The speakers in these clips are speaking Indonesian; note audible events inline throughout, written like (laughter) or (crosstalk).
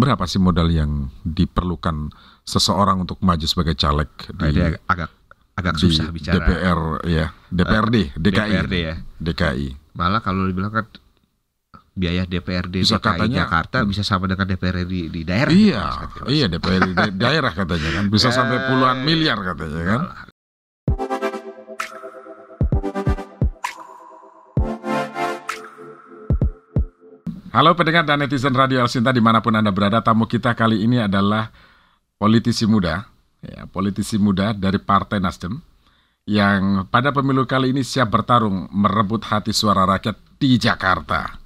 berapa sih modal yang diperlukan seseorang untuk maju sebagai caleg Nah, di, ini agak agak, di susah bicara. DPR ya, DPRD, DKI, DPRD ya. DKI. Malah kalau dibilang kan biaya DPRD Bisa DKI katanya- Jakarta bisa sama dengan DPRD di, di daerah. Iya, gitu, iya DPRD da- daerah katanya kan bisa sampai puluhan Eh, miliar katanya kan. Halo pendengar dan netizen Radio El Sinta di mana pun Anda berada, tamu kita kali ini adalah politisi muda, ya, politisi muda dari Partai Nasdem yang pada pemilu kali ini siap bertarung merebut hati suara rakyat di Jakarta.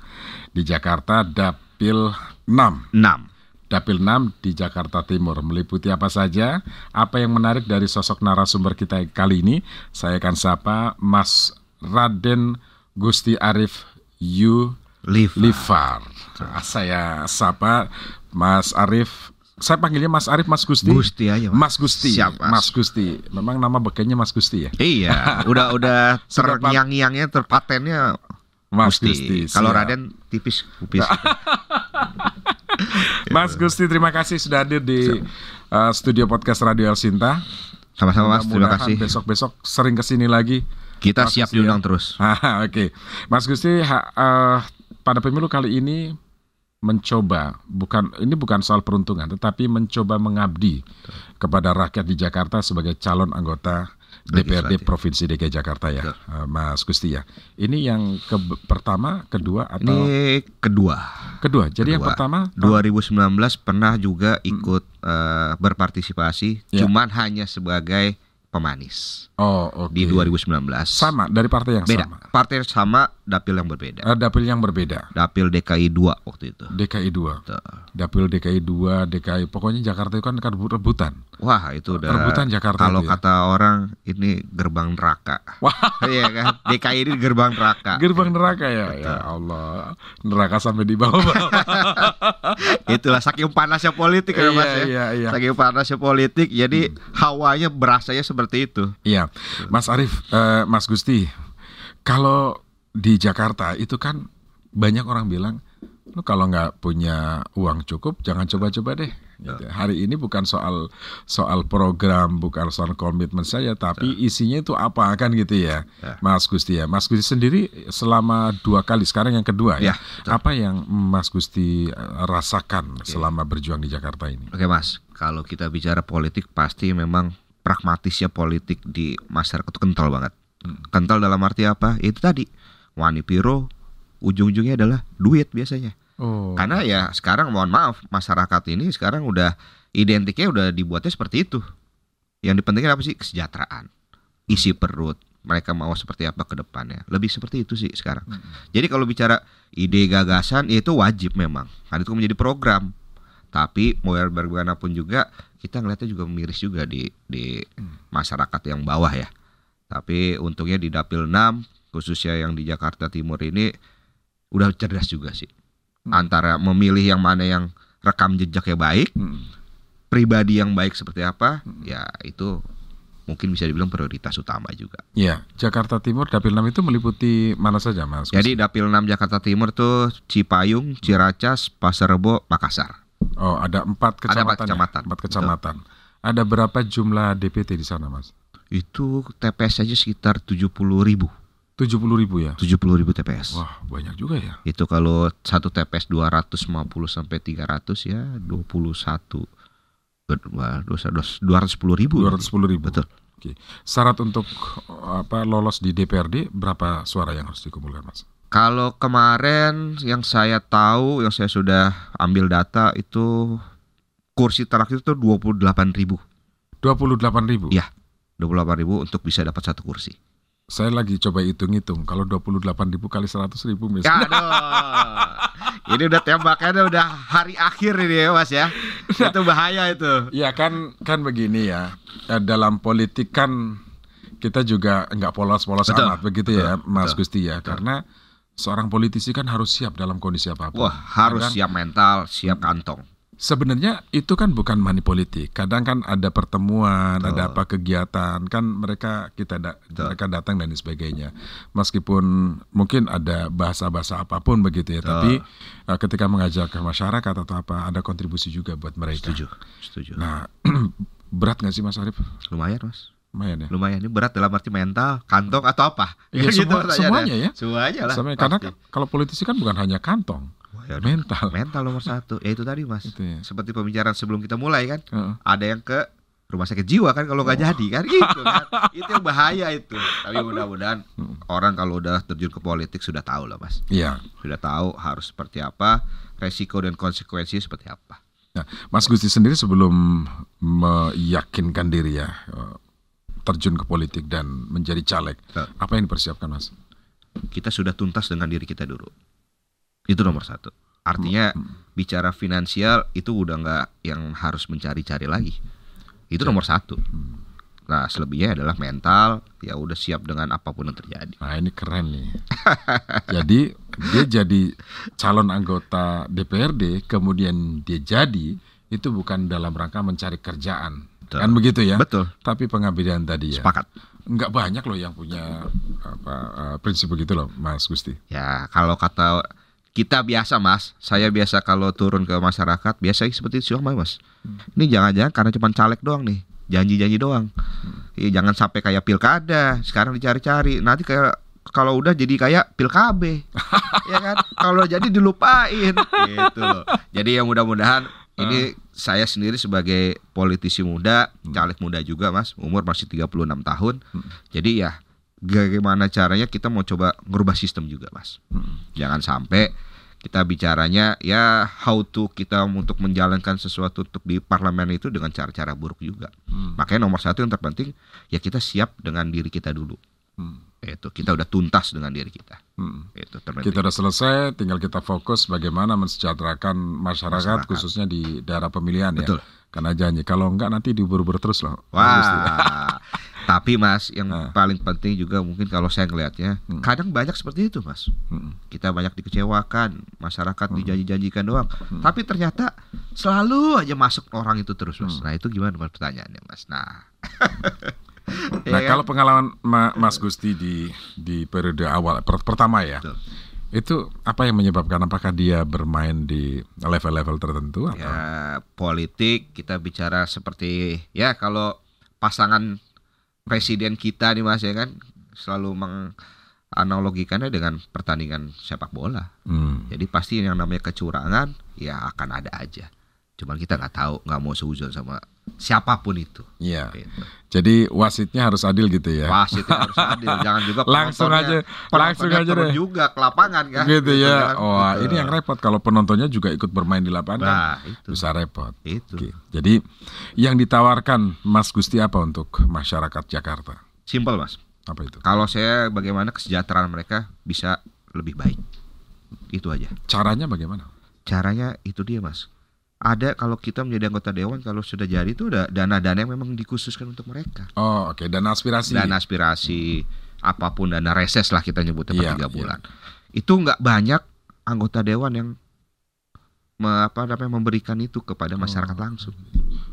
Di Jakarta Dapil 6. 6. Dapil 6 di Jakarta Timur meliputi apa saja? Apa yang menarik dari sosok narasumber kita kali ini? Saya akan sapa Mas Raden Gusti Arif Yu Live. Lifar. Ah, Saya sapa Mas Arif. Saya panggilnya Mas Arif, Mas Gusti. Gusti aja, Mas. Mas Gusti. Siap, Mas. Mas Gusti. Memang nama bekenya Mas Gusti ya? Iya, udah udah (laughs) terngiang-ngiangnya terpatennya Mas Gusti. Gusti. Kalau. Raden tipis kupis. (laughs) Mas Gusti, terima kasih sudah hadir di uh, studio podcast Radio El Sinta. Sama-sama Mas, terima kasih. Besok-besok sering ke sini lagi. Kita Mas siap Gusti, diundang ya. terus. (laughs) Oke, Mas Gusti, ha- eh, pada pemilu kali ini mencoba bukan ini bukan soal peruntungan, tetapi mencoba mengabdi kepada rakyat di Jakarta sebagai calon anggota DPRD Legislatif. Provinsi DKI Jakarta ya, eh, Mas Gusti ya. Ini yang ke pertama, kedua atau Ini kedua. kedua? Jadi yang kedua. pertama 2019 pernah juga ikut eh, berpartisipasi, Ya. cuman hanya sebagai pemanis oh oke. di 2019. sama dari partai yang Beda. sama. Partai sama, dapil yang berbeda. Eh, dapil yang berbeda. Dapil DKI 2 waktu itu. DKI 2. Tuh. Dapil DKI 2, DKI pokoknya Jakarta itu kan kan rebutan. Wah, itu udah Rebutan Jakarta Kalau ya. kata orang ini gerbang neraka. Wah. Iya kan? DKI ini gerbang neraka. Gerbang neraka ya, ya Allah. Neraka sampai di bawah-bawah. (laughs) Itulah saking panasnya politik ya Mas Iya, ya. iya, iya. Saking panasnya politik jadi hawanya berasanya seperti itu. Iya, Mas Arief, eh, Mas Gusti, kalau di Jakarta itu kan banyak orang bilang, lu kalau nggak punya uang cukup, jangan coba-coba deh. Gitu. Hari ini bukan soal soal program, bukan soal komitmen saya, tapi isinya itu apa kan gitu ya, Ya. Mas Gusti ya. Mas Gusti sendiri selama dua kali, sekarang yang kedua ya, Ya, betul. apa yang Mas Gusti eh, rasakan selama berjuang di Jakarta ini? Oke Mas, kalau kita bicara politik pasti memang pragmatisnya politik di masyarakat itu kental banget. Kental dalam arti apa? Itu tadi wani piro ujung-ujungnya adalah duit biasanya. Oh, Karena ya sekarang mohon maaf masyarakat ini sekarang udah identiknya udah dibuatnya seperti itu. Yang dipentingkan apa sih kesejahteraan, isi perut. Mereka mau seperti apa ke depannya. Lebih seperti itu sih sekarang. Jadi kalau bicara ide gagasan ya itu wajib memang. Karena itu menjadi program. Tapi mau bagaimanapun juga kita ngeliatnya juga miris juga di di masyarakat yang bawah ya. Tapi untungnya di Dapil 6 khususnya yang di Jakarta Timur ini udah cerdas juga sih. Antara memilih yang mana yang rekam jejaknya baik, Hmm. pribadi yang baik seperti apa, ya itu mungkin bisa dibilang prioritas utama juga. Ya, Jakarta Timur Dapil 6 itu meliputi mana saja, Mas? Jadi Dapil 6 Jakarta Timur tuh Cipayung, Ciracas, Pasar Rebo, Makassar. Oh, ada empat Ada kecamatan. empat ya? kecamatan. Empat kecamatan. Ada berapa jumlah DPT di sana, Mas? Itu TPS aja sekitar 70 ribu. 70 ribu ya? 70 ribu TPS. Wah, banyak juga ya. Itu kalau satu TPS 250 sampai 300 ya 21 Wah, dosa dos 210 ribu. 210 ribu. Betul. Oke. Syarat untuk apa lolos di DPRD berapa suara yang harus dikumpulkan, Mas? Kalau kemarin yang saya tahu, yang saya sudah ambil data itu kursi terakhir itu 28 ribu. 28 ribu. Iya. 28 ribu untuk bisa dapat satu kursi. Saya lagi coba hitung-hitung. Kalau 28 ribu kali 100 ribu Ya, misalnya. aduh. ini udah tembakannya udah hari akhir ini ya Mas ya. itu bahaya itu. Iya kan kan begini ya. Eh, Dalam politik kan kita juga nggak polos-polos Betul, amat begitu ya, betul, Mas betul, Gusti ya. Karena seorang politisi kan harus siap dalam kondisi apa pun. Wah, harus Kadang- siap mental, siap kantong. Sebenarnya itu kan bukan money politik. Kadang kan ada pertemuan, Betul. ada apa kegiatan, kan mereka kita da- Betul. mereka datang dan sebagainya. Meskipun mungkin ada bahasa-bahasa apa pun begitu ya, Betul. tapi uh, ketika mengajak ke masyarakat atau apa, ada kontribusi juga buat mereka. Setuju, setuju. Nah, (clears throat) berat nggak sih Mas Arief? Lumayan mas, Lumayan ya. lumayan. Ini berat dalam arti mental, kantong atau apa? Iya, Gitu semua- semuanya ya. Semuanya lah. Sama- karena kalau politisi kan bukan hanya kantong, Wah, ya mental. mental nomor satu. Ya itu tadi mas. Itu ya. Seperti pembicaraan sebelum kita mulai kan, Heeh. ada yang ke rumah sakit jiwa kan kalau nggak Oh. jadi kan gitu kan. (laughs) itu yang bahaya itu. Tapi mudah-mudahan Hmm. orang kalau udah terjun ke politik sudah tahu lah mas. Iya. Sudah tahu harus seperti apa, resiko dan konsekuensi seperti apa. Nah, Mas Gusti sendiri sebelum meyakinkan diri ya eh, terjun ke politik dan menjadi caleg, Betul. apa yang dipersiapkan Mas? Kita sudah tuntas dengan diri kita dulu. Itu nomor satu. Artinya bicara finansial itu udah nggak yang harus mencari-cari lagi. Itu nomor satu. Nah selebihnya adalah mental. Ya udah siap dengan apa pun yang terjadi. Nah ini keren nih. (laughs) jadi dia jadi calon anggota DPRD, kemudian dia jadi itu bukan dalam rangka mencari kerjaan, Betul. kan begitu ya? Betul. Tapi pengabdian tadi ya. Sepakat. Nggak banyak loh yang punya apa eh, prinsip begitu loh, Mas Gusti. Ya kalau kata kita biasa mas, saya biasa kalau turun ke masyarakat biasa seperti itu sama mas. Ini jangan-jangan karena cuma caleg doang nih, janji-janji doang. Iya, jangan sampai kayak pilkada, sekarang dicari-cari. Nanti kayak kalau udah jadi kayak pilkabe, (laughs) ya kan? Kalau jadi dilupain, gitu loh. Jadi yang mudah-mudahan ini saya sendiri sebagai politisi muda, caleg muda juga mas, umur masih 36 tahun. Jadi ya bagaimana caranya kita mau coba ngerubah sistem juga mas. Jangan sampai kita bicaranya ya how to kita untuk menjalankan sesuatu untuk di parlemen itu dengan cara-cara buruk juga. Hmm. Makanya nomor satu yang terpenting ya kita siap dengan diri kita dulu. Hmm. Itu kita udah tuntas dengan diri kita. Hmm. Itu. Kita udah selesai, tinggal kita fokus bagaimana mensejahterakan masyarakat, Masyarakat. khususnya di daerah pemilihan Betul. ya. Karena janji, kalau enggak nanti diubur-ubur terus loh. Wah. (laughs) Tapi Mas, yang Ah. paling penting juga mungkin kalau saya ngelihatnya, Hmm. kadang banyak seperti itu Mas. Hmm. Kita banyak dikecewakan, masyarakat dijanji-janjikan doang. Hmm. Tapi ternyata selalu aja masuk orang itu terus Mas. Hmm. Nah itu gimana Mas pertanyaannya Mas? Nah. (laughs) (laughs) Nah, Ya kalau pengalaman Ma- Mas Gusti di di periode awal per- pertama ya, Betul. itu apa yang menyebabkan? Apakah dia bermain di level-level tertentu? Atau? ya politik kita bicara seperti ya kalau pasangan presiden kita nih Mas ya kan selalu menganalogikannya dengan pertandingan sepak bola. Hmm. Jadi pasti yang namanya kecurangan ya akan ada aja. Cuman kita nggak tahu, nggak mau seuzon sama siapa pun itu. Iya. Gitu. Jadi wasitnya harus adil gitu ya. Wasitnya harus adil, (laughs) jangan juga Langsung aja, langsung aja deh. juga ke lapangan kan. gitu ya. kan. Wah, Gitu. ini yang repot kalau penontonnya juga ikut bermain di lapangan. Nah, itu. Bisa repot. Itu. Oke. Jadi yang ditawarkan Mas Gusti apa untuk masyarakat Jakarta? Simpel mas. Apa itu? Kalau saya bagaimana kesejahteraan mereka bisa lebih baik. Itu aja. Caranya bagaimana? Caranya itu dia mas. Ada kalau kita menjadi anggota dewan kalau sudah jadi itu ada dana-dana yang memang dikhususkan untuk mereka. Oh, oke. Dan aspirasi. Dana aspirasi apa pun dana reses lah kita nyebutnya per Iya, tiga iya. bulan. Itu nggak banyak anggota dewan yang me- apa namanya memberikan itu kepada masyarakat Oh. langsung.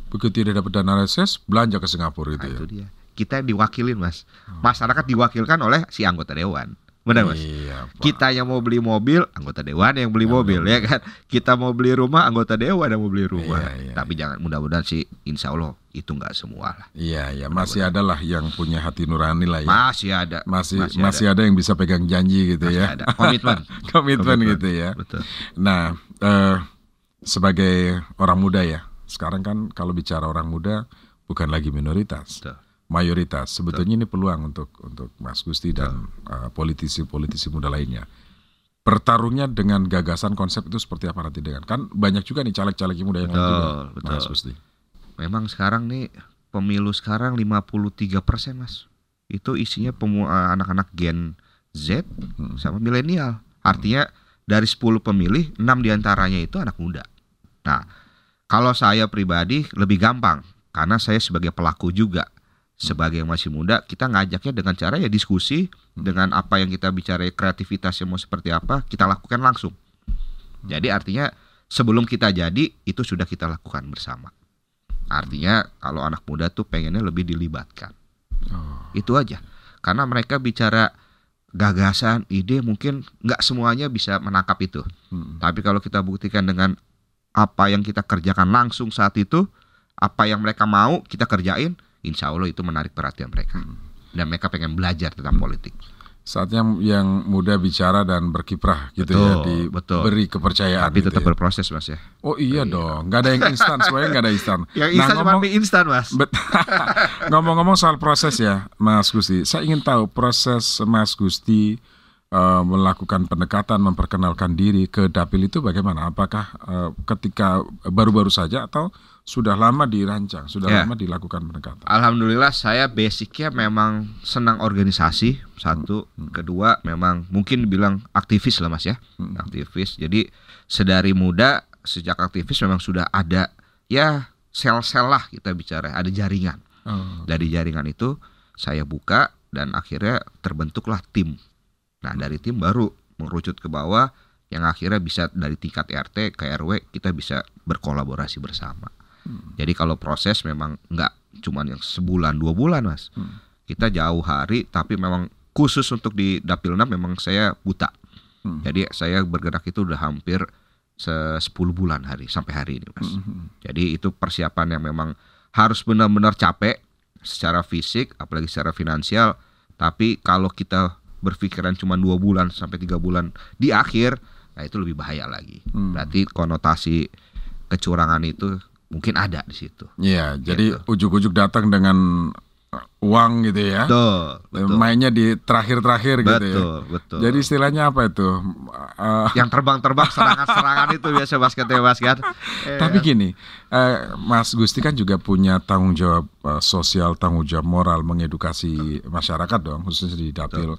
Begitu tidak dapat dana reses, belanja ke Singapura itu Nah, ya. itu dia. Kita diwakilin mas. Masyarakat diwakilkan oleh si anggota dewan. Benar mas. Iya, Pak. Kita yang mau beli mobil, anggota dewan yang beli Yang mobil beli ya kan. Kita mau beli rumah, anggota dewan yang mau beli rumah. Iya, iya, Tapi jangan mudah-mudahan sih, insya Allah itu nggak semua lah. Iya, iya, masih ada lah yang punya hati nurani lah ya. Masih ada, masih masih masih, ada. yang bisa pegang janji gitu masih ya. ada komitmen. (laughs) Komitmen Komitmen. gitu ya. Betul. Nah, eh, sebagai orang muda ya, sekarang kan kalau bicara orang muda bukan lagi minoritas, Betul. Mayoritas. Sebetulnya ini peluang untuk untuk Mas Gusti dan eh, politisi-politisi muda lainnya. Bertarungnya dengan gagasan konsep itu seperti apa nanti dengan kan banyak juga nih caleg-caleg muda yang Betul, juga, betul. Mas Gusti. Memang sekarang nih pemilu sekarang 53 persen mas. Itu isinya eh, anak-anak Gen Z Hmm. sama milenial. Artinya dari 10 pemilih 6 di antaranya itu anak muda. Nah, kalau saya pribadi lebih gampang karena saya sebagai pelaku juga sebagai yang masih muda kita ngajaknya dengan cara ya diskusi dengan apa yang kita bicara kreativitasnya mau seperti apa kita lakukan langsung. Jadi artinya sebelum kita jadi itu sudah kita lakukan bersama. Artinya kalau anak muda tuh pengennya lebih dilibatkan. Oh. Itu aja. Karena mereka bicara gagasan, ide mungkin nggak semuanya bisa menangkap itu. Hmm. Tapi kalau kita buktikan dengan apa yang kita kerjakan langsung saat itu, apa yang mereka mau kita kerjain, insya Allah itu menarik perhatian mereka. Dan mereka pengen belajar tentang politik. Saatnya yang muda bicara dan berkiprah gitu ya, Betul, betul. diberi kepercayaan. Tapi gitu tetap ya. berproses mas ya. Oh iya dong, nggak ada yang instan, semuanya nggak ada instan. (laughs) Yang Nah, instan cuma ngomong- mie instan mas. (laughs) Ngomong-ngomong soal proses ya, Mas Gusti, saya ingin tahu proses Mas Gusti eh, melakukan pendekatan, memperkenalkan diri ke dapil itu bagaimana? Apakah eh, ketika baru-baru saja atau sudah lama dirancang, sudah Ya. lama dilakukan pendekatan? Alhamdulillah saya basicnya memang senang organisasi satu, kedua memang mungkin bilang aktivis lah mas ya, Hmm. aktivis. Jadi sedari muda sejak aktivis memang sudah ada ya sel-sel lah kita bicara, ada jaringan. Oh, Dari jaringan itu saya buka dan akhirnya terbentuklah tim. Nah dari tim baru mengerucut ke bawah yang akhirnya bisa dari tingkat RT ke RW kita bisa berkolaborasi bersama. Jadi kalau proses memang nggak cuman yang sebulan dua bulan mas, Hmm. kita jauh hari tapi memang khusus untuk di dapil 6 memang saya buta. Hmm. Jadi saya bergerak itu udah hampir se 10 bulan hari sampai hari ini mas. Mhm. Jadi itu persiapan yang memang harus benar-benar capek secara fisik, apalagi secara finansial. Tapi kalau kita berpikiran cuma dua bulan sampai tiga bulan di akhir, nah itu lebih bahaya lagi. Hmm. Berarti konotasi kecurangan itu mungkin ada di situ. Iya, jadi Gitu. ujuk-ujuk datang dengan eh, uang gitu ya. Betul, betul. Mainnya di terakhir-terakhir gitu ya. Betul, betul. Jadi istilahnya apa itu? Eh, yang (laughs) terbang-terbang serangan-serangan itu biasa basket ya basket. Tapi gini, eh, Mas Gusti kan juga punya tanggung jawab eh, sosial, tanggung jawab moral mengedukasi masyarakat dong, khususnya di dapil.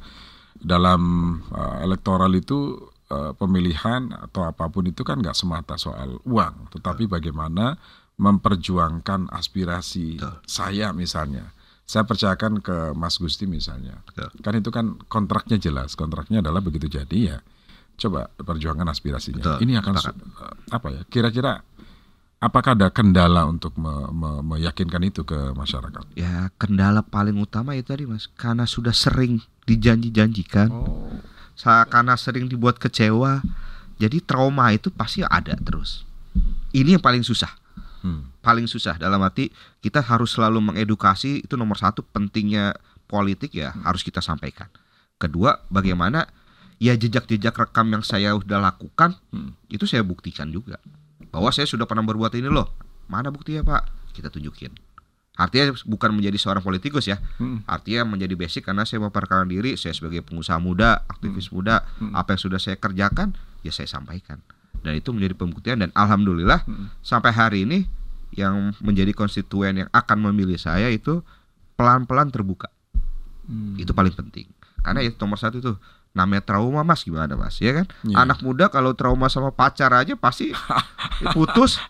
Dalam eh, elektoral itu eh, pemilihan atau apa pun itu kan nggak semata soal uang, tetapi bagaimana memperjuangkan aspirasi Betul. saya misalnya. Saya percayakan ke Mas Gusti misalnya. Betul. Kan itu kan kontraknya jelas. Kontraknya adalah begitu jadi ya coba perjuangkan aspirasinya. Betul, Ini akan su- eh, apa ya? Kira-kira apakah ada kendala untuk me- me- meyakinkan itu ke masyarakat? Ya kendala paling utama itu tadi mas, karena sudah sering dijanji-janjikan, Oh. karena sering dibuat kecewa, jadi trauma itu pasti ada terus. Ini yang paling susah, Hmm. paling susah dalam arti kita harus selalu mengedukasi itu nomor satu pentingnya politik ya harus kita sampaikan. Kedua bagaimana ya jejak-jejak rekam yang saya udah lakukan Hmm. itu saya buktikan juga bahwa saya sudah pernah berbuat ini loh. Mana buktinya pak? Kita tunjukin. Artinya bukan menjadi seorang politikus ya, Hmm. artinya menjadi basic karena saya memperkenalkan diri saya sebagai pengusaha muda, aktivis muda, Hmm. apa yang sudah saya kerjakan ya saya sampaikan dan itu menjadi pembuktian dan alhamdulillah Hmm. sampai hari ini yang menjadi konstituen yang akan memilih saya itu pelan-pelan terbuka Hmm. itu paling penting karena itu nomor satu itu namanya trauma mas gimana mas ya kan Iya. anak muda kalau trauma sama pacar aja pasti (laughs) putus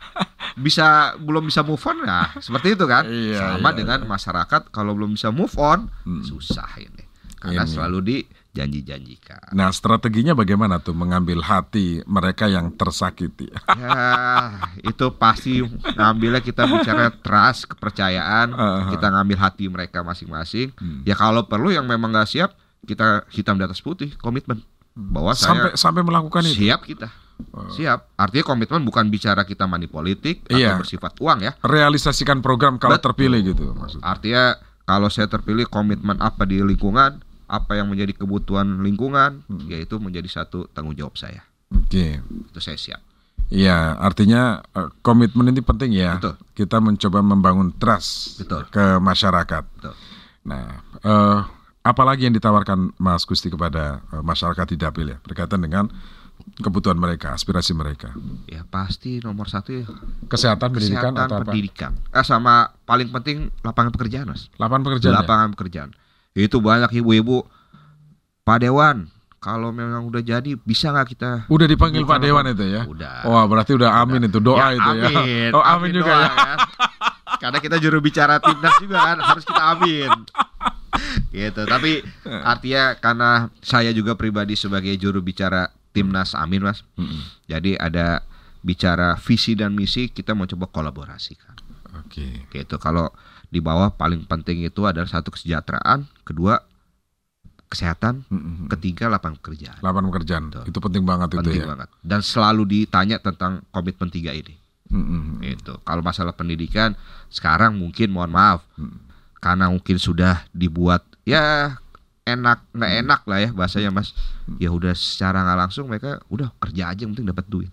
bisa belum bisa move on nah seperti itu kan Iya, sama iya, dengan masyarakat kalau belum bisa move on Hmm. susah ini karena Ini. selalu dijanji-janjikan Nah, strateginya bagaimana tuh mengambil hati mereka yang tersakiti? (laughs) ya itu pasti ngambilnya kita bicara trust kepercayaan Uh-huh. kita ngambil hati mereka masing-masing Hmm. ya kalau perlu yang memang nggak siap kita hitam di atas putih komitmen bahwa sampai saya sampai melakukan itu. siap kita siap artinya komitmen bukan bicara kita money politik Iya. atau bersifat uang ya Realisasikan program kalau Betul. terpilih gitu maksudnya. artinya kalau saya terpilih komitmen apa di lingkungan apa yang menjadi kebutuhan lingkungan Hmm. yaitu menjadi satu tanggung jawab saya Oke. itu saya siap Iya, artinya eh, komitmen ini penting ya. Betul. Kita mencoba membangun trust Betul. ke masyarakat. Betul. Nah, eh, apalagi yang ditawarkan Mas Gusti kepada eh, masyarakat di Dapil ya berkaitan dengan kebutuhan mereka, aspirasi mereka. ya pasti nomor satu ya Kesehatan, pendidikan kesehatan atau apa? pendidikan eh, sama paling penting lapangan pekerjaan mas Lapangan pekerjaan. ya? lapangan pekerjaan itu banyak ibu-ibu Pak Dewan kalau memang udah jadi bisa nggak kita Udah dipanggil Pak Dewan itu ya. udah Wah, berarti udah amin itu doa Ya, itu ya. amin. Oh, amin, juga doa, ya. kan. Karena kita juru bicara timnas juga kan harus kita amin. Gitu. Tapi artinya karena saya juga pribadi sebagai juru bicara timnas amin mas. Mm-mm. Jadi ada bicara visi dan misi kita mau coba kolaborasikan. Oke. Gitu. Kalau di bawah paling penting itu adalah satu kesejahteraan, kedua kesehatan, Mm-mm. ketiga lapangan pekerjaan. Lapangan pekerjaan Betul. itu penting banget Penting itu ya. banget. Dan selalu ditanya tentang komitmen tiga ini. Mm-mm. Gitu. Kalau masalah pendidikan sekarang mungkin mohon maaf Mm. Karena mungkin sudah dibuat ya enak nggak enak lah ya bahasanya mas. Ya udah secara nggak langsung mereka udah kerja aja yang penting dapat duit.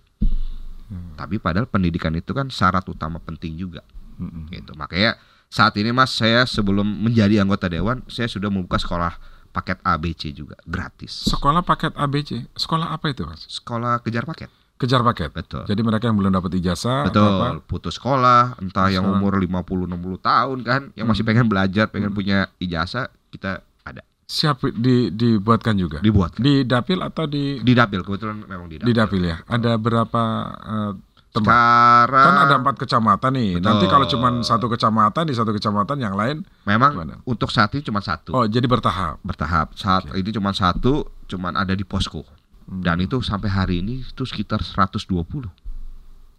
Tapi padahal pendidikan itu kan syarat utama penting juga. Mm-mm. gitu makanya saat ini mas saya sebelum menjadi anggota dewan saya sudah membuka sekolah paket ABC juga gratis Sekolah paket ABC. Sekolah apa itu, Mas? sekolah kejar paket Kejar paket. betul Jadi mereka yang belum dapat ijazah atau apa? betul putus sekolah entah yang Sekarang. umur 50 60 tahun kan yang masih pengen belajar pengen punya ijazah kita ada Siap di, dibuatkan juga. dibuat Di dapil atau di di dapil kebetulan memang di di dapil, dapil ya? Ada berapa eh, tempat? sekarang Kan ada empat kecamatan nih. Betul. Nanti kalau cuma satu kecamatan di satu kecamatan yang lain, memang Gimana? untuk saat ini cuma satu oh jadi bertahap. bertahap saat ini cuma satu cuman ada di posko Hmm. dan itu sampai hari ini itu sekitar 120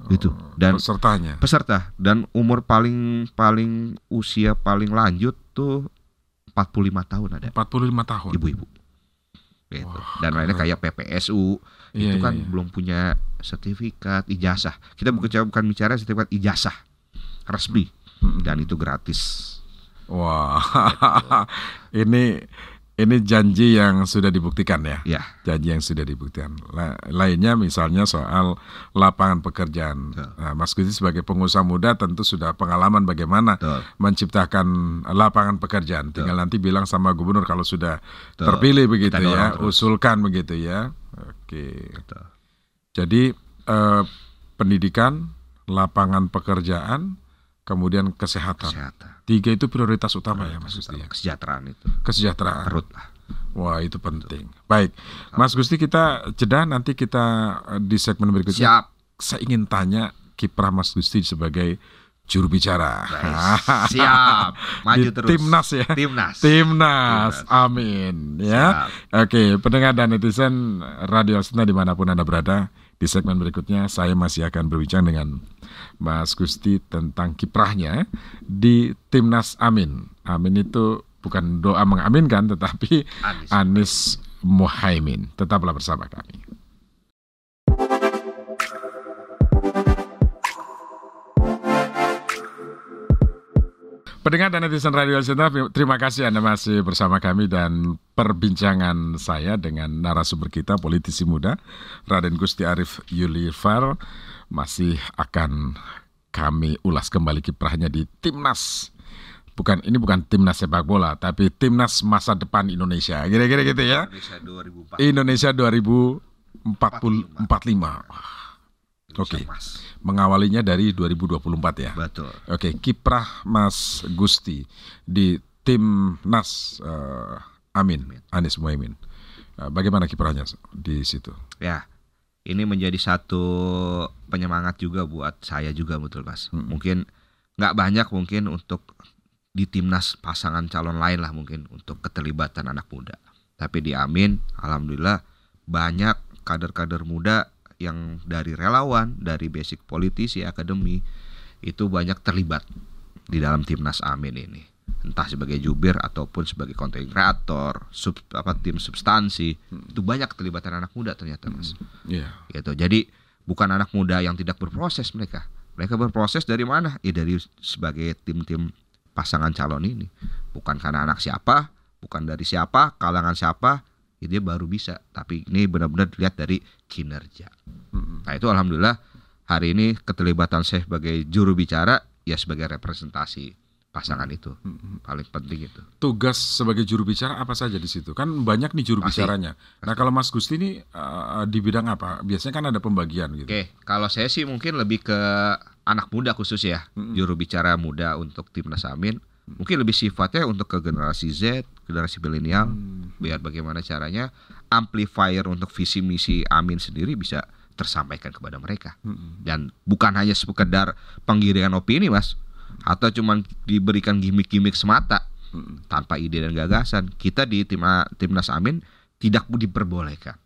gitu dan pesertanya. peserta dan umur paling paling usia paling lanjut tuh 45 tahun ada 45 tahun. ibu-ibu gitu. dan lainnya kayak PPSU Iya, itu iya, kan iya. belum punya sertifikat ijazah kita bukan bukan bicara sertifikat ijazah resmi Mm-mm. dan itu gratis Wah, (laughs) ini ini janji yang sudah dibuktikan ya. ya Janji yang sudah dibuktikan. La- lainnya misalnya soal lapangan pekerjaan. Betul. Nah, Mas Gusti sebagai pengusaha muda tentu sudah pengalaman bagaimana betul menciptakan lapangan pekerjaan. Tinggal nanti bilang sama gubernur kalau sudah Betul. terpilih begitu Kita ya, terus. usulkan begitu ya. Oke. betul Jadi eh, pendidikan, lapangan pekerjaan, kemudian kesehatan. kesehatan Tiga itu prioritas utama ya Mas Gusti ya. kesejahteraan itu Kesejahteraan. perut lah Wah itu penting. Baik, Mas Gusti kita jeda nanti kita eh, di segmen berikutnya. siap Saya ingin tanya kiprah Mas Gusti sebagai juru bicara. Guys, (laughs) siap maju Di terus Timnas ya. timnas Timnas, amin ya. Siap. Oke, pendengar dan netizen Radio Sinta di mana pun anda berada, di segmen berikutnya saya masih akan berbincang dengan Mas Gusti tentang kiprahnya di Timnas Amin. Amin itu bukan doa mengaminkan, tetapi Anies. Anies Muhaimin. Tetaplah bersama kami. Pendengar dan netizen Radio Sinta, terima kasih Anda masih bersama kami dan perbincangan saya dengan narasumber kita, politisi muda, Raden Gusti Arif Yulifar, masih akan kami ulas kembali kiprahnya di Timnas. Bukan ini bukan timnas sepak bola, tapi timnas masa depan Indonesia. Kira-kira gitu ya. Indonesia 2004 Indonesia 2045. Oke. Mas. Mengawalinya dari 2024 ya. betul Oke, kiprah Mas Gusti di timnas eh, Amin, Anies Muhaimin. Eh, bagaimana kiprahnya di situ? ya ini menjadi satu penyemangat juga buat saya juga betul mas. Mm. mungkin nggak banyak mungkin untuk di timnas pasangan calon lain lah mungkin untuk keterlibatan anak muda. Tapi di Amin alhamdulillah banyak kader-kader muda yang dari relawan dari basic politisi akademi itu banyak terlibat di dalam timnas Amin ini entah sebagai jubir ataupun sebagai konten kreator sub apa tim substansi itu banyak keterlibatan anak muda ternyata mas Iya. gitu. Jadi bukan anak muda yang tidak berproses mereka. Mereka berproses dari mana? Ya dari sebagai tim-tim pasangan calon ini. Bukan karena anak siapa, bukan dari siapa, kalangan siapa, ya dia baru bisa. Tapi ini benar-benar dilihat dari kinerja. Mm-mm. Nah itu alhamdulillah hari ini keterlibatan saya sebagai juru bicara ya sebagai representasi pasangan itu Mm-mm. paling penting itu. Tugas sebagai juru bicara apa saja di situ? Kan banyak nih juru Pasti. bicaranya. Nah, kalau Mas Gusti ini eh, di bidang apa? Biasanya kan ada pembagian gitu. Oke, kalau saya sih mungkin lebih ke anak muda khusus ya, Mm-mm. juru bicara muda untuk timnas Amin. Mungkin lebih sifatnya untuk ke generasi Z, generasi milenial, Hmm. biar bagaimana caranya amplifier untuk visi misi Amin sendiri bisa tersampaikan kepada mereka. Mm-mm. Dan bukan hanya sekedar penggiringan opini, Mas, atau cuman diberikan gimmick-gimmick semata Mm-mm. tanpa ide dan gagasan. Kita di tim timnas Amin tidak diperbolehkan.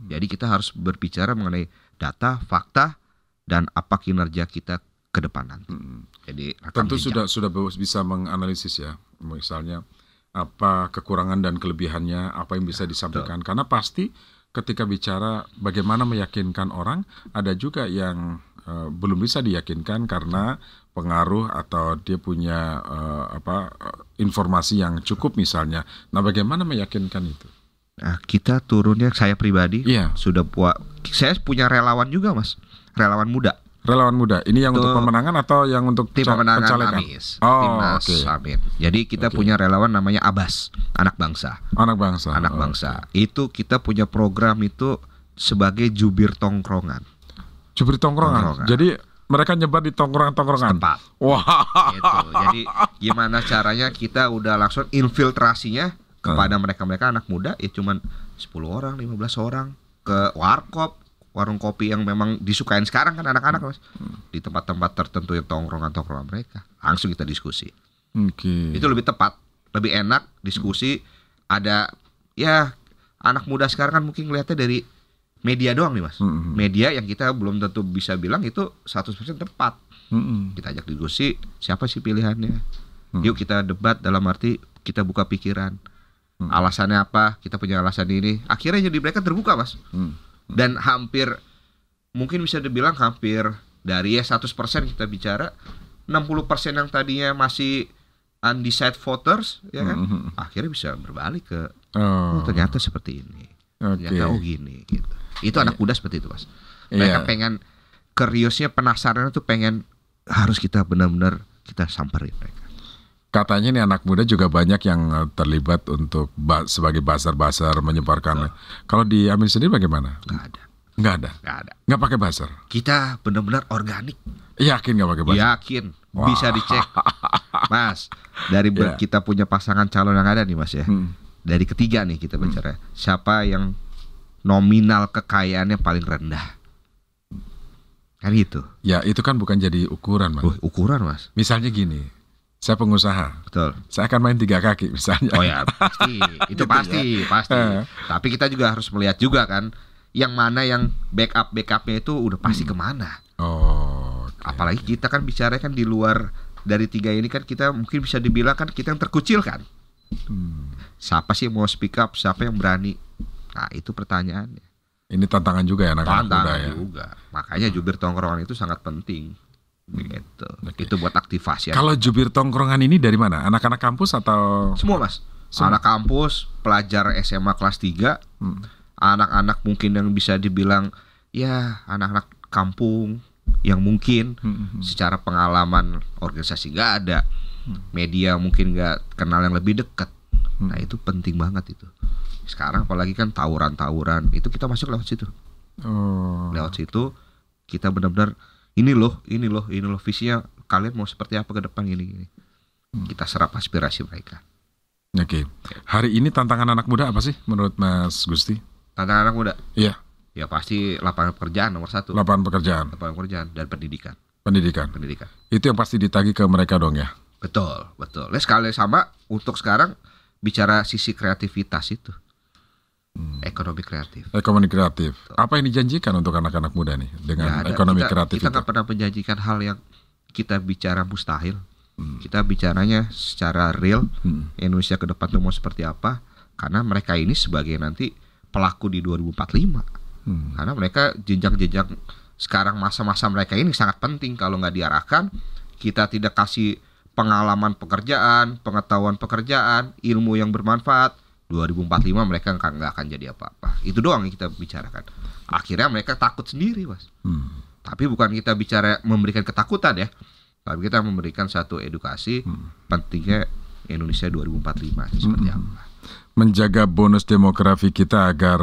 Jadi kita harus berbicara mengenai data, fakta, dan apa kinerja kita ke depan nanti. Mm. Jadi Tentu jejak. sudah sudah bisa menganalisis ya, misalnya apa kekurangan dan kelebihannya, apa yang bisa disampaikan. Karena pasti ketika bicara bagaimana meyakinkan orang, ada juga yang eh, belum bisa diyakinkan karena pengaruh atau dia punya eh, apa eh, informasi yang cukup misalnya. Nah, bagaimana meyakinkan itu? Nah, kita turunnya saya pribadi Iya, sudah buat saya punya relawan juga mas relawan muda relawan muda. Ini yang untuk Itu pemenangan atau yang untuk tim pemenangan pencalekan? Amis Oh, timnas oke. Amin jadi kita Oke. punya relawan namanya Abas anak bangsa Anak bangsa. anak Oh, bangsa itu kita punya program itu sebagai jubir tongkrongan Jubir tongkrongan. Tongkrongan. Jadi mereka nyebar di tongkrongan-tongkrongan. Wah. gitu. Jadi gimana caranya kita udah langsung infiltrasinya kepada mereka-mereka anak muda ya cuman 10 orang, 15 orang ke warkop, warung kopi yang memang disukain sekarang kan anak-anak Mas. Di tempat-tempat tertentu yang tongkrongan-tongkrongan mereka. Langsung kita diskusi. Oke. Itu lebih tepat, lebih enak diskusi ada ya anak muda sekarang kan mungkin ngeliatnya dari media doang nih Mas. Mm-mm. Media yang kita belum tentu bisa bilang itu 100% tepat Mm-mm. kita ajak diskusi siapa sih pilihannya Hmm. yuk kita debat dalam arti kita buka pikiran Hmm. alasannya apa kita punya alasan ini akhirnya jadi mereka terbuka mas Mm. dan hampir mungkin bisa dibilang hampir dari ya 100% kita bicara 60% yang tadinya masih undecided voters ya kan Mhm. akhirnya bisa berbalik ke Oh. oh, ternyata seperti ini Oke. ternyata oh gini gitu itu anak muda seperti itu mas mereka Iya. pengen curiosnya penasaran tuh pengen harus kita benar-benar kita samperin mereka Katanya nih anak muda juga banyak yang eh, terlibat untuk ba- sebagai basar-basar menyebarkan. Kalau di Amin sendiri bagaimana? nggak ada Nggak ada. nggak ada Nggak pakai basar. kita benar-benar organik Yakin nggak pakai basar? yakin Wah. bisa dicek mas dari Iya. kita punya pasangan calon yang ada nih mas ya Hmm. Dari ketiga nih kita bicara siapa yang nominal kekayaannya paling rendah kan gitu Ya itu kan bukan jadi ukuran, mas. Wah, ukuran mas Misalnya gini, saya pengusaha, betul saya akan main tiga kaki misalnya. Oh ya pasti (laughs) itu Gitu pasti pasti. Eh. Tapi kita juga harus melihat juga kan yang mana yang backup backupnya itu udah pasti Hmm. ke mana. Oh. oke. Apalagi kita kan bicara kan di luar dari tiga ini kan kita mungkin bisa dibilang kan kita yang terkucil kan. Hmm. Siapa sih yang mau speak up? Siapa yang berani? Nah itu pertanyaannya. Ini tantangan juga ya anak-anak muda Tantangan ya. juga. Makanya jubir tongkrongan itu sangat penting. Gitu. Oke. Itu buat aktivasi. Kalau jubir tongkrongan ini dari mana? Anak-anak kampus atau? Semua mas. Semua. Anak kampus, pelajar SMA kelas 3 Hmm. anak-anak mungkin yang bisa dibilang ya anak-anak kampung yang mungkin Hmm, hmm, secara pengalaman organisasi nggak ada media mungkin nggak kenal yang lebih dekat nah itu penting banget itu sekarang apalagi kan tawuran-tawuran itu kita masuk lewat situ Oh. lewat situ kita benar-benar ini loh ini loh ini loh visinya kalian mau seperti apa ke depan gini gini kita serap aspirasi mereka Oke. Hari ini tantangan anak muda apa sih menurut Mas Gusti? tantangan anak muda Iya, ya pasti lapangan pekerjaan nomor satu lapangan pekerjaan, lapangan pekerjaan dan pendidikan pendidikan. pendidikan Itu yang pasti ditagih ke mereka dong ya. Betul, betul. Nah, sekali sama untuk sekarang bicara sisi kreativitas itu. Ekonomi kreatif. Ekonomi kreatif. Apa yang dijanjikan untuk aanak-anak muda nih dengan ada. ekonomi kita, kreatif kita nggak pernah menjanjikan hal yang kita bicara mustahil. Kita bicaranya secara real Hmm. Indonesia ke depan tuh mau seperti apa? Karena mereka ini sebagai nanti pelaku di 2045. Hmm. Karena mereka jenjang-jenjang sekarang masa-masa mereka ini sangat penting kalau nggak diarahkan kita tidak kasih pengalaman pekerjaan, pengetahuan pekerjaan, ilmu yang bermanfaat. 2045 mereka nggak akan jadi apa-apa. Itu doang yang kita bicarakan. Akhirnya mereka takut sendiri, mas. Hmm. Tapi bukan kita bicara memberikan ketakutan ya, tapi kita memberikan satu edukasi pentingnya Indonesia 2045 seperti apa. Menjaga bonus demografi kita agar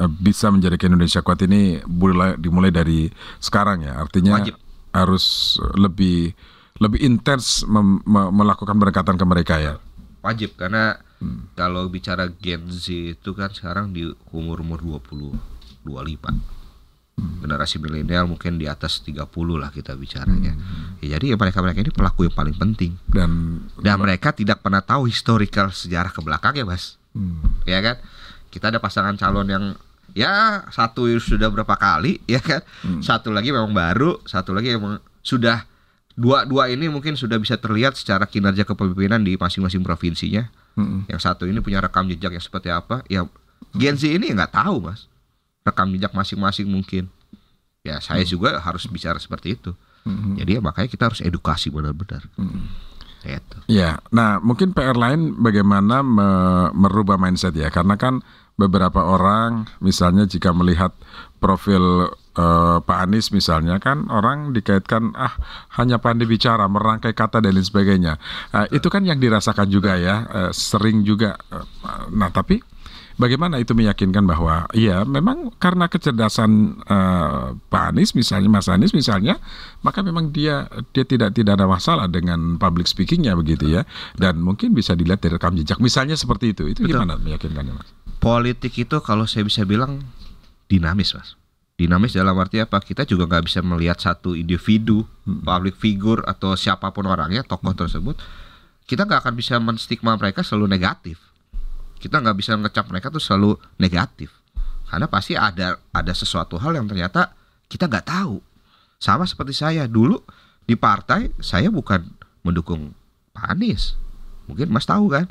eh, bisa menjadikan Indonesia kuat ini mulai dimulai dari sekarang ya. Artinya Wajib. harus lebih lebih intens melakukan pendekatan ke mereka ya. Wajib karena kalau bicara Gen Z itu kan sekarang di umur-umur 20 25. Generasi milenial mungkin di atas 30 lah kita bicaranya. Ya, jadi ya mereka-mereka ini pelaku yang paling penting. Dan Dan mereka tidak pernah tahu historical sejarah ke belakangnya, Mas. hmm, Ya kan? Kita ada pasangan calon yang ya satu sudah berapa kali ya kan Hmm. satu lagi memang baru satu lagi memang sudah dua dua ini mungkin sudah bisa terlihat secara kinerja kepemimpinan di masing-masing provinsinya. Mm-mm. yang satu ini punya rekam jejak yang seperti apa? Ya Gen Z ini nggak tahu mas. Rekam jejak masing-masing mungkin. Ya saya juga harus bicara seperti itu. Mm-mm. jadi ya makanya kita harus edukasi benar-benar. Itu Ya, nah mungkin PR lain bagaimana me- merubah mindset ya, karena kan beberapa orang misalnya jika melihat profil eh, Pak Anies misalnya kan orang dikaitkan ah hanya pandai bicara, merangkai kata dan lain sebagainya. Eh, itu kan yang dirasakan juga ya, eh, sering juga. eh, nah tapi bagaimana itu meyakinkan bahwa iya memang karena kecerdasan eh, Pak Anies misalnya Mas Anies misalnya maka memang dia dia tidak tidak ada masalah dengan public speakingnya begitu ya dan mungkin bisa dilihat dari rekam jejak misalnya seperti itu itu Betul. gimana meyakinkannya Mas? politik itu kalau saya bisa bilang dinamis mas dinamis dalam arti apa? Kita juga nggak bisa melihat satu individu public figure atau siapa pun orangnya tokoh tersebut kita nggak akan bisa menstigma mereka selalu negatif. Kita nggak bisa ngecap mereka tuh selalu negatif. Karena pasti ada ada sesuatu hal yang ternyata kita nggak tahu. Sama seperti saya dulu di partai saya bukan mendukung Pak Anies. Mungkin Mas tahu kan?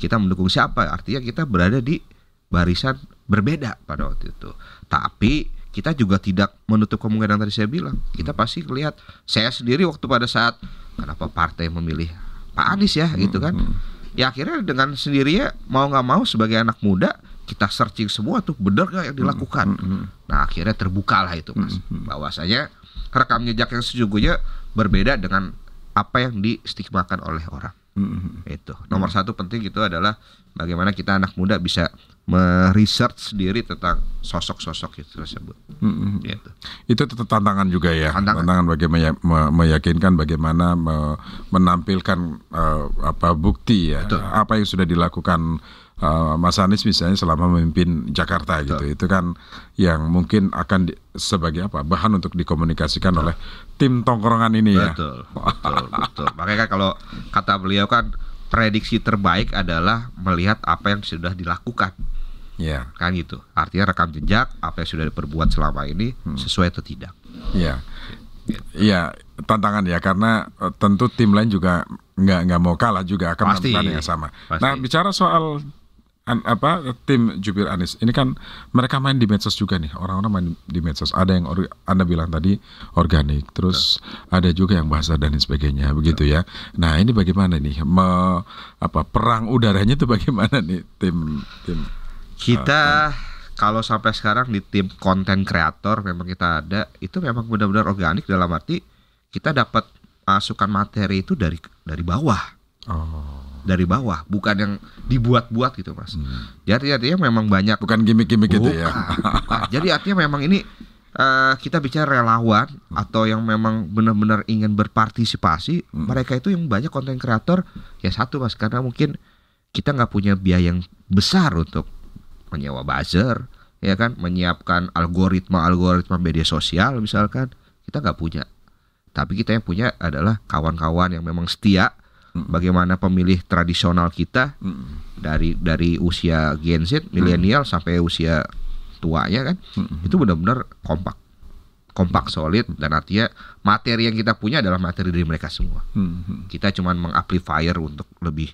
Kita mendukung siapa? Artinya kita berada di barisan berbeda pada waktu itu. Tapi kita juga tidak menutup kemungkinan tadi saya bilang. Kita pasti lihat saya sendiri waktu pada saat kenapa partai memilih Pak Anies ya gitu kan. ya akhirnya dengan sendirinya mau nggak mau sebagai anak muda kita searching semua tuh benar nggak yang dilakukan. nah akhirnya terbuka lah itu mas. Bahwasanya rekam jejak yang sesungguhnya berbeda dengan apa yang distigmakan oleh orang itu nomor satu penting itu adalah bagaimana kita anak muda bisa meresearch sendiri tentang sosok-sosok itu tersebut Mm-mm. gitu. itu tetap tantangan juga ya Tantangan. bagaimana me- meyakinkan bagaimana me- menampilkan eh, apa bukti ya Betul. apa yang sudah dilakukan eh, Mas Anies misalnya selama memimpin Jakarta gitu itu kan yang mungkin akan di- sebagai apa bahan untuk dikomunikasikan oleh tim tongkrongan ini ya Betul, betul, betul. Makanya kan kalau kata beliau kan prediksi terbaik adalah melihat apa yang sudah dilakukan ya kan gitu. Artinya rekam jejak apa yang sudah diperbuat selama ini sesuai atau tidak. Iya, iya tantangan ya karena eh, tentu tim lain juga nggak nggak mau kalah juga akan melakukan yang sama. Pasti. Nah bicara soal an- apa tim Jubir Anis. Ini kan mereka main di medsos juga nih. Orang-orang main di medsos. Ada yang or- anda bilang tadi organik. Terus ada juga yang bahasa dan sebagainya. Begitu ya. Nah ini bagaimana nih? Me, apa perang udaranya itu bagaimana nih tim tim Kita kalau sampai sekarang di tim konten kreator memang kita ada itu memang benar-benar organik dalam arti kita dapat masukan materi itu dari dari bawah. oh Dari bawah, bukan yang dibuat-buat gitu, Mas. Jadi artinya memang banyak bukan gimmick-gimmick gitu ya. Bukan, bukan. Jadi artinya memang ini eh, kita bicara relawan atau yang memang benar-benar ingin berpartisipasi, mereka itu yang banyak konten kreator ya satu mas karena mungkin kita nggak punya biaya yang besar untuk menyewa buzzer, ya kan, menyiapkan algoritma algoritma media sosial misalkan kita nggak punya. Tapi kita yang punya adalah kawan-kawan yang memang setia. Bagaimana pemilih tradisional kita dari dari usia Gen Z, milenial sampai usia tuanya kan, itu benar-benar kompak, kompak solid dan artinya materi yang kita punya adalah materi dari mereka semua. Hmm. Kita cuman mengamplifier untuk lebih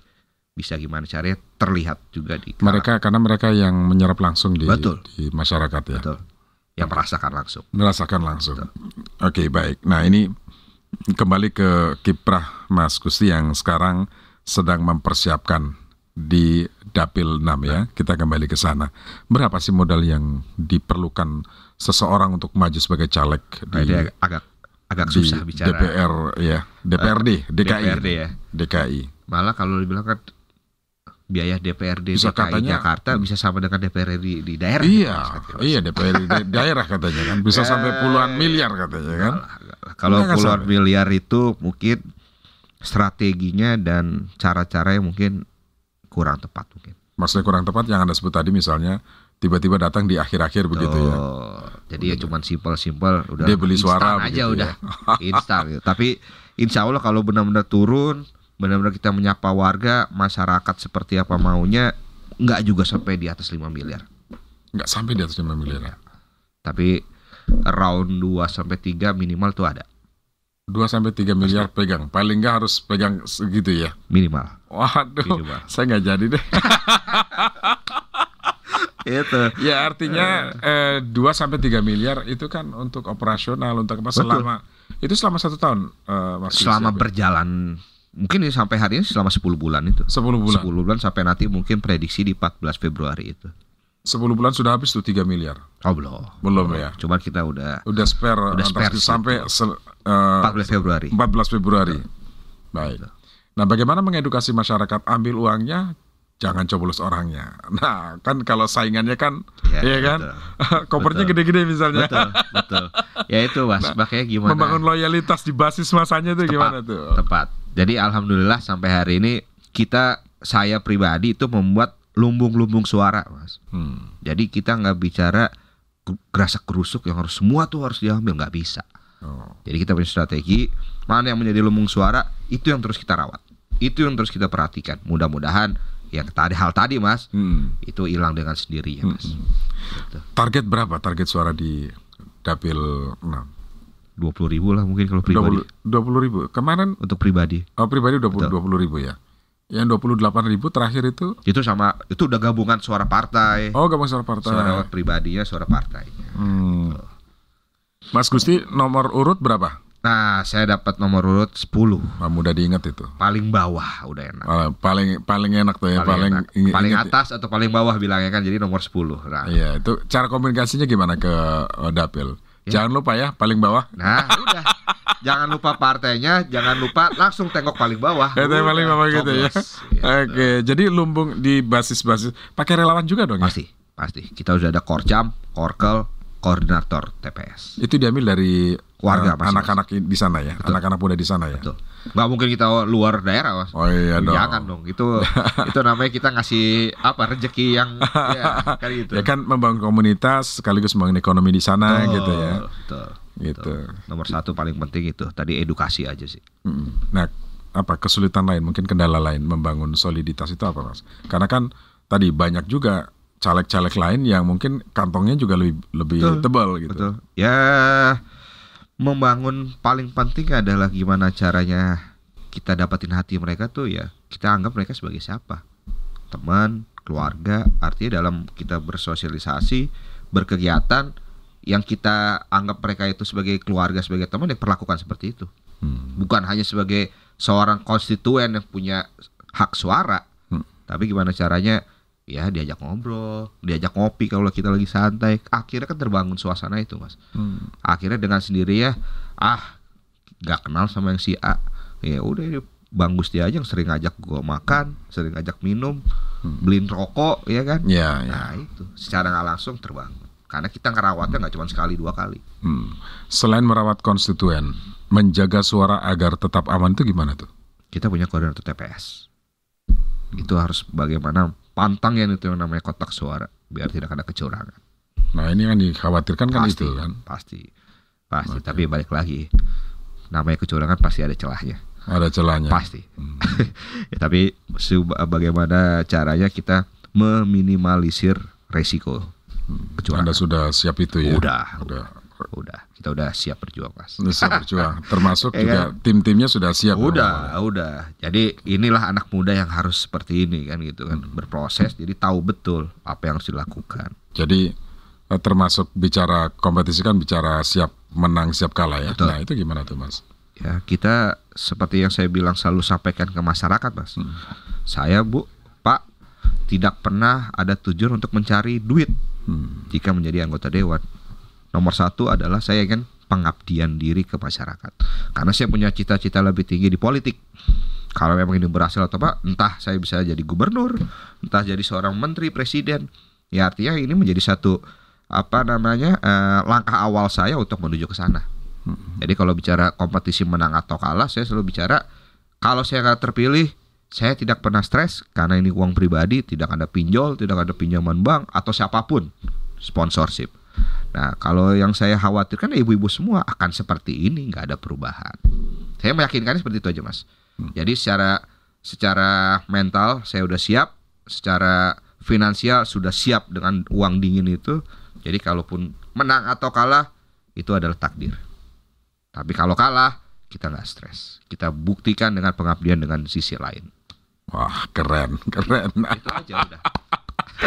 bisa gimana caranya terlihat juga di Mereka karena mereka yang menyerap langsung di, Betul. di masyarakat ya, betul yang merasakan langsung. merasakan langsung. Oke baik. Nah ini kembali ke kiprah Mas Gusti yang sekarang sedang mempersiapkan di Dapil 6 ya. Kita kembali ke sana. Berapa sih modal yang diperlukan seseorang untuk maju sebagai caleg Nah, di, ini agak agak, agak di susah bicara. DPR ya, DPRD, DKI, DPRD ya. DKI. Malah kalau dibilang kan biaya DPRD Bisa DKI katanya- Jakarta bisa sama dengan DPRD di, di daerah. Iya, Mas. iya DPR di da- daerah katanya kan bisa sampai puluhan miliar katanya kan. Kalau puluhan sampai. miliar itu mungkin strateginya dan cara-cara yang mungkin kurang tepat mungkin. Maksudnya kurang tepat yang anda sebut tadi misalnya tiba-tiba datang di akhir-akhir begitu ya. Jadi ya cuman simpel-simpel udah Dia beli suara aja begitu udah ya. instan gitu. (laughs) Tapi insya Allah kalau benar-benar turun, benar-benar kita menyapa warga, masyarakat seperti apa maunya, nggak juga sampai di atas 5 miliar. Nggak sampai di atas 5 miliar ya. Tapi around 2 sampai 3 minimal tuh ada. 2 sampai 3 miliar pegang. Paling nggak harus pegang segitu ya. Minimal. Waduh, Minimal. saya nggak jadi deh. (laughs) Itu. ya artinya eh, 2 sampai 3 miliar itu kan untuk operasional untuk apa Betul. selama itu selama satu tahun eh, Mas Selama ya, berjalan mungkin ini sampai hari ini selama 10 bulan itu. 10 bulan. 10 bulan sampai nanti mungkin prediksi di 14 Februari itu. 10 bulan sudah habis tuh 3 miliar. Oh belum. Belum ya. Cuman kita udah Udah spare, Udah spare sampai sel- eh, 14 Februari. 14 Februari. Baik. Nah, bagaimana mengedukasi masyarakat ambil uangnya jangan coblos orangnya. Nah, kan kalau saingannya kan Ya, ya kan (laughs) kopernya Betul. gede-gede misalnya. Betul, betul. Ya itu Mas, (laughs) makanya gimana? Membangun loyalitas di basis masanya itu gimana tuh? Tepat. Jadi alhamdulillah sampai hari ini kita saya pribadi itu membuat lumbung-lumbung suara, Mas. Hmm. Jadi kita nggak bicara gerasak kerusuk yang harus semua tuh harus diambil nggak bisa. Oh. Jadi kita punya strategi mana yang menjadi lumbung suara itu yang terus kita rawat, itu yang terus kita perhatikan. Mudah-mudahan yang tadi hal tadi Mas Hmm. itu hilang dengan sendirinya Mas. Gitu. Target berapa target suara di dapil 6? Dua puluh ribu lah mungkin kalau pribadi 20, 20 ribu. Kemarin untuk pribadi. oh, pribadi 20, Betul. 20 ribu ya. Yang 28 ribu terakhir itu Itu sama itu udah gabungan suara partai. oh gabung suara partai. Suara pribadinya, suara partai. Hmm. Mas Gusti nomor urut berapa? Nah, saya dapat nomor urut 10. Nah, mudah diingat itu. Paling bawah udah enak. Paling paling enak tuh ya, paling enak. inget- paling atas atau paling bawah bilangnya kan jadi nomor 10. Nah, Iya, itu cara komunikasinya gimana ke eh, dapil? Jangan lupa ya, paling bawah. nah udah. jangan lupa partainya, jangan lupa langsung tengok paling bawah. Eh, tapi paling bawah gitu ya. Gitu. Oke, jadi lumbung di basis-basis pakai relawan juga dong ya? Pasti, pasti. Kita udah ada korcam, korkel, koordinator TPS. Itu diambil dari Warga masing-masing. anak-anak di sana ya, anak-anak muda di sana ya. Betul. Nggak mungkin kita luar daerah, Mas. Oh iya dong. Jangan dong. Itu (laughs) itu namanya kita ngasih apa rezeki yang (laughs) ya, kan gitu. Ya kan membangun komunitas sekaligus membangun ekonomi di sana Betul, gitu ya. Betul. Gitu. Nomor satu paling penting itu tadi edukasi aja sih. Nah, apa kesulitan lain, mungkin kendala lain membangun soliditas itu apa, Mas? Karena kan tadi banyak juga caleg-caleg lain yang mungkin kantongnya juga lebih lebih Betul, tebal gitu. Betul. Ya membangun paling penting adalah gimana caranya kita dapatin hati mereka tuh ya kita anggap mereka sebagai siapa teman keluarga artinya dalam kita bersosialisasi berkegiatan yang kita anggap mereka itu sebagai keluarga sebagai teman ya perlakukan seperti itu Hmm. bukan hanya sebagai seorang konstituen yang punya hak suara Hmm. tapi gimana caranya ya diajak ngobrol diajak ngopi kalau kita lagi santai. Akhirnya kan terbangun suasana itu mas. Hmm. akhirnya dengan sendiri ya ah nggak kenal sama yang si A. Ya udah Bang Gusti aja yang sering ngajak gua makan sering ngajak minum beliin rokok ya kan? Ya, ya. nah itu. Secara nggak langsung terbangun. Karena kita ngerawatnya nggak cuma sekali dua kali. Hmm. Selain merawat konstituen, menjaga suara agar tetap aman itu gimana tuh? kita punya koordinator TPS itu harus bagaimana pantang yang itu yang namanya kotak suara biar tidak ada kecurangan Nah, ini yang dikhawatirkan kan pasti itu kan. pasti pasti tapi balik lagi namanya kecurangan pasti ada celahnya Ada celahnya. pasti Hmm. (laughs) ya, tapi bagaimana caranya kita meminimalisir resiko Anda kecurangan sudah siap itu ya? Udah. Udah. Udah kita udah siap berjuang mas Sudah siap berjuang. (laughs) Termasuk Ya juga tim-timnya sudah siap. udah udah jadi inilah anak muda yang harus seperti ini kan gitu kan berproses jadi tahu betul apa yang harus dilakukan Jadi eh, termasuk bicara kompetisi kan bicara siap menang siap kalah ya. Betul. Nah itu gimana tuh mas? ya kita seperti yang saya bilang selalu sampaikan ke masyarakat mas saya bu pak tidak pernah ada tujuan untuk mencari duit Hmm. jika menjadi anggota dewan nomor satu adalah saya ingin pengabdian diri ke masyarakat. Karena saya punya cita-cita lebih tinggi di politik. Kalau memang ini berhasil atau apa entah saya bisa jadi gubernur entah jadi seorang menteri presiden. Ya artinya ini menjadi satu apa namanya eh, langkah awal saya untuk menuju ke sana. Jadi kalau bicara kompetisi menang atau kalah saya selalu bicara kalau saya nggak terpilih saya tidak pernah stres karena ini uang pribadi, tidak ada pinjol, tidak ada pinjaman bank atau siapa pun sponsorship. Nah, kalau yang saya khawatirkan ibu-ibu semua akan seperti ini, nggak ada perubahan. Saya meyakinkan seperti itu aja, Mas. Jadi secara secara mental saya udah siap, secara finansial sudah siap dengan uang dingin itu. Jadi kalaupun menang atau kalah itu adalah takdir. Tapi kalau kalah kita nggak stres. Kita buktikan dengan pengabdian dengan sisi lain. Wah, keren, keren. Itu aja udah.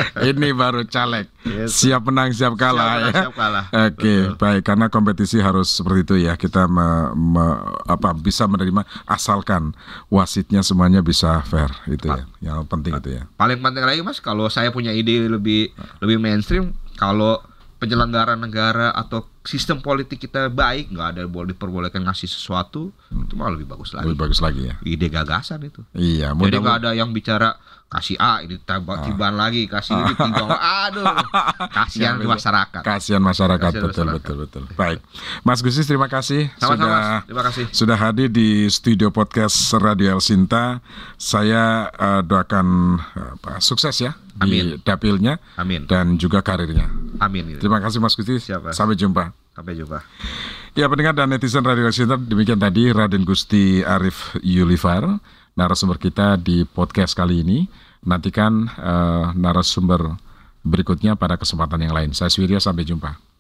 (laughs) Ini baru caleg. Yes. Siap menang, siap kalah Siap menang, ya. siap kalah. Oke, Betul. baik karena kompetisi harus seperti itu ya. Kita me- me- apa bisa menerima asalkan wasitnya semuanya bisa fair itu ya. Yang penting itu ya. Paling penting lagi mas, kalau saya punya ide lebih lebih mainstream, kalau penyelenggara negara atau sistem politik kita baik, nggak ada boleh diperbolehkan ngasih sesuatu, itu malah lebih bagus lagi. Lebih bagus lagi ya. Ide gagasan itu. Iya, Jadi mudah nggak ada yang bicara kasih A ini tambah Ah. tiban lagi, kasih ini timbang, aduh, (laughs) kasihan bisa. masyarakat. Kasihan masyarakat Kasihan betul masyarakat. betul betul. Baik. Mas Gusis terima kasih Sama-sama, sudah Mas. Terima kasih. sudah hadir di studio podcast Radio El Sinta. Saya eh, doakan apa, sukses ya di Amin. dapilnya Amin, dan juga karirnya. amin. Terima kasih Mas Mas. Sampai jumpa. Sampai jumpa. Ya pendengar dan netizen Radio Center demikian tadi Raden Gusti Arif Yulifar narasumber kita di podcast kali ini. Nantikan eh, narasumber berikutnya pada kesempatan yang lain. Saya Swirya sampai jumpa.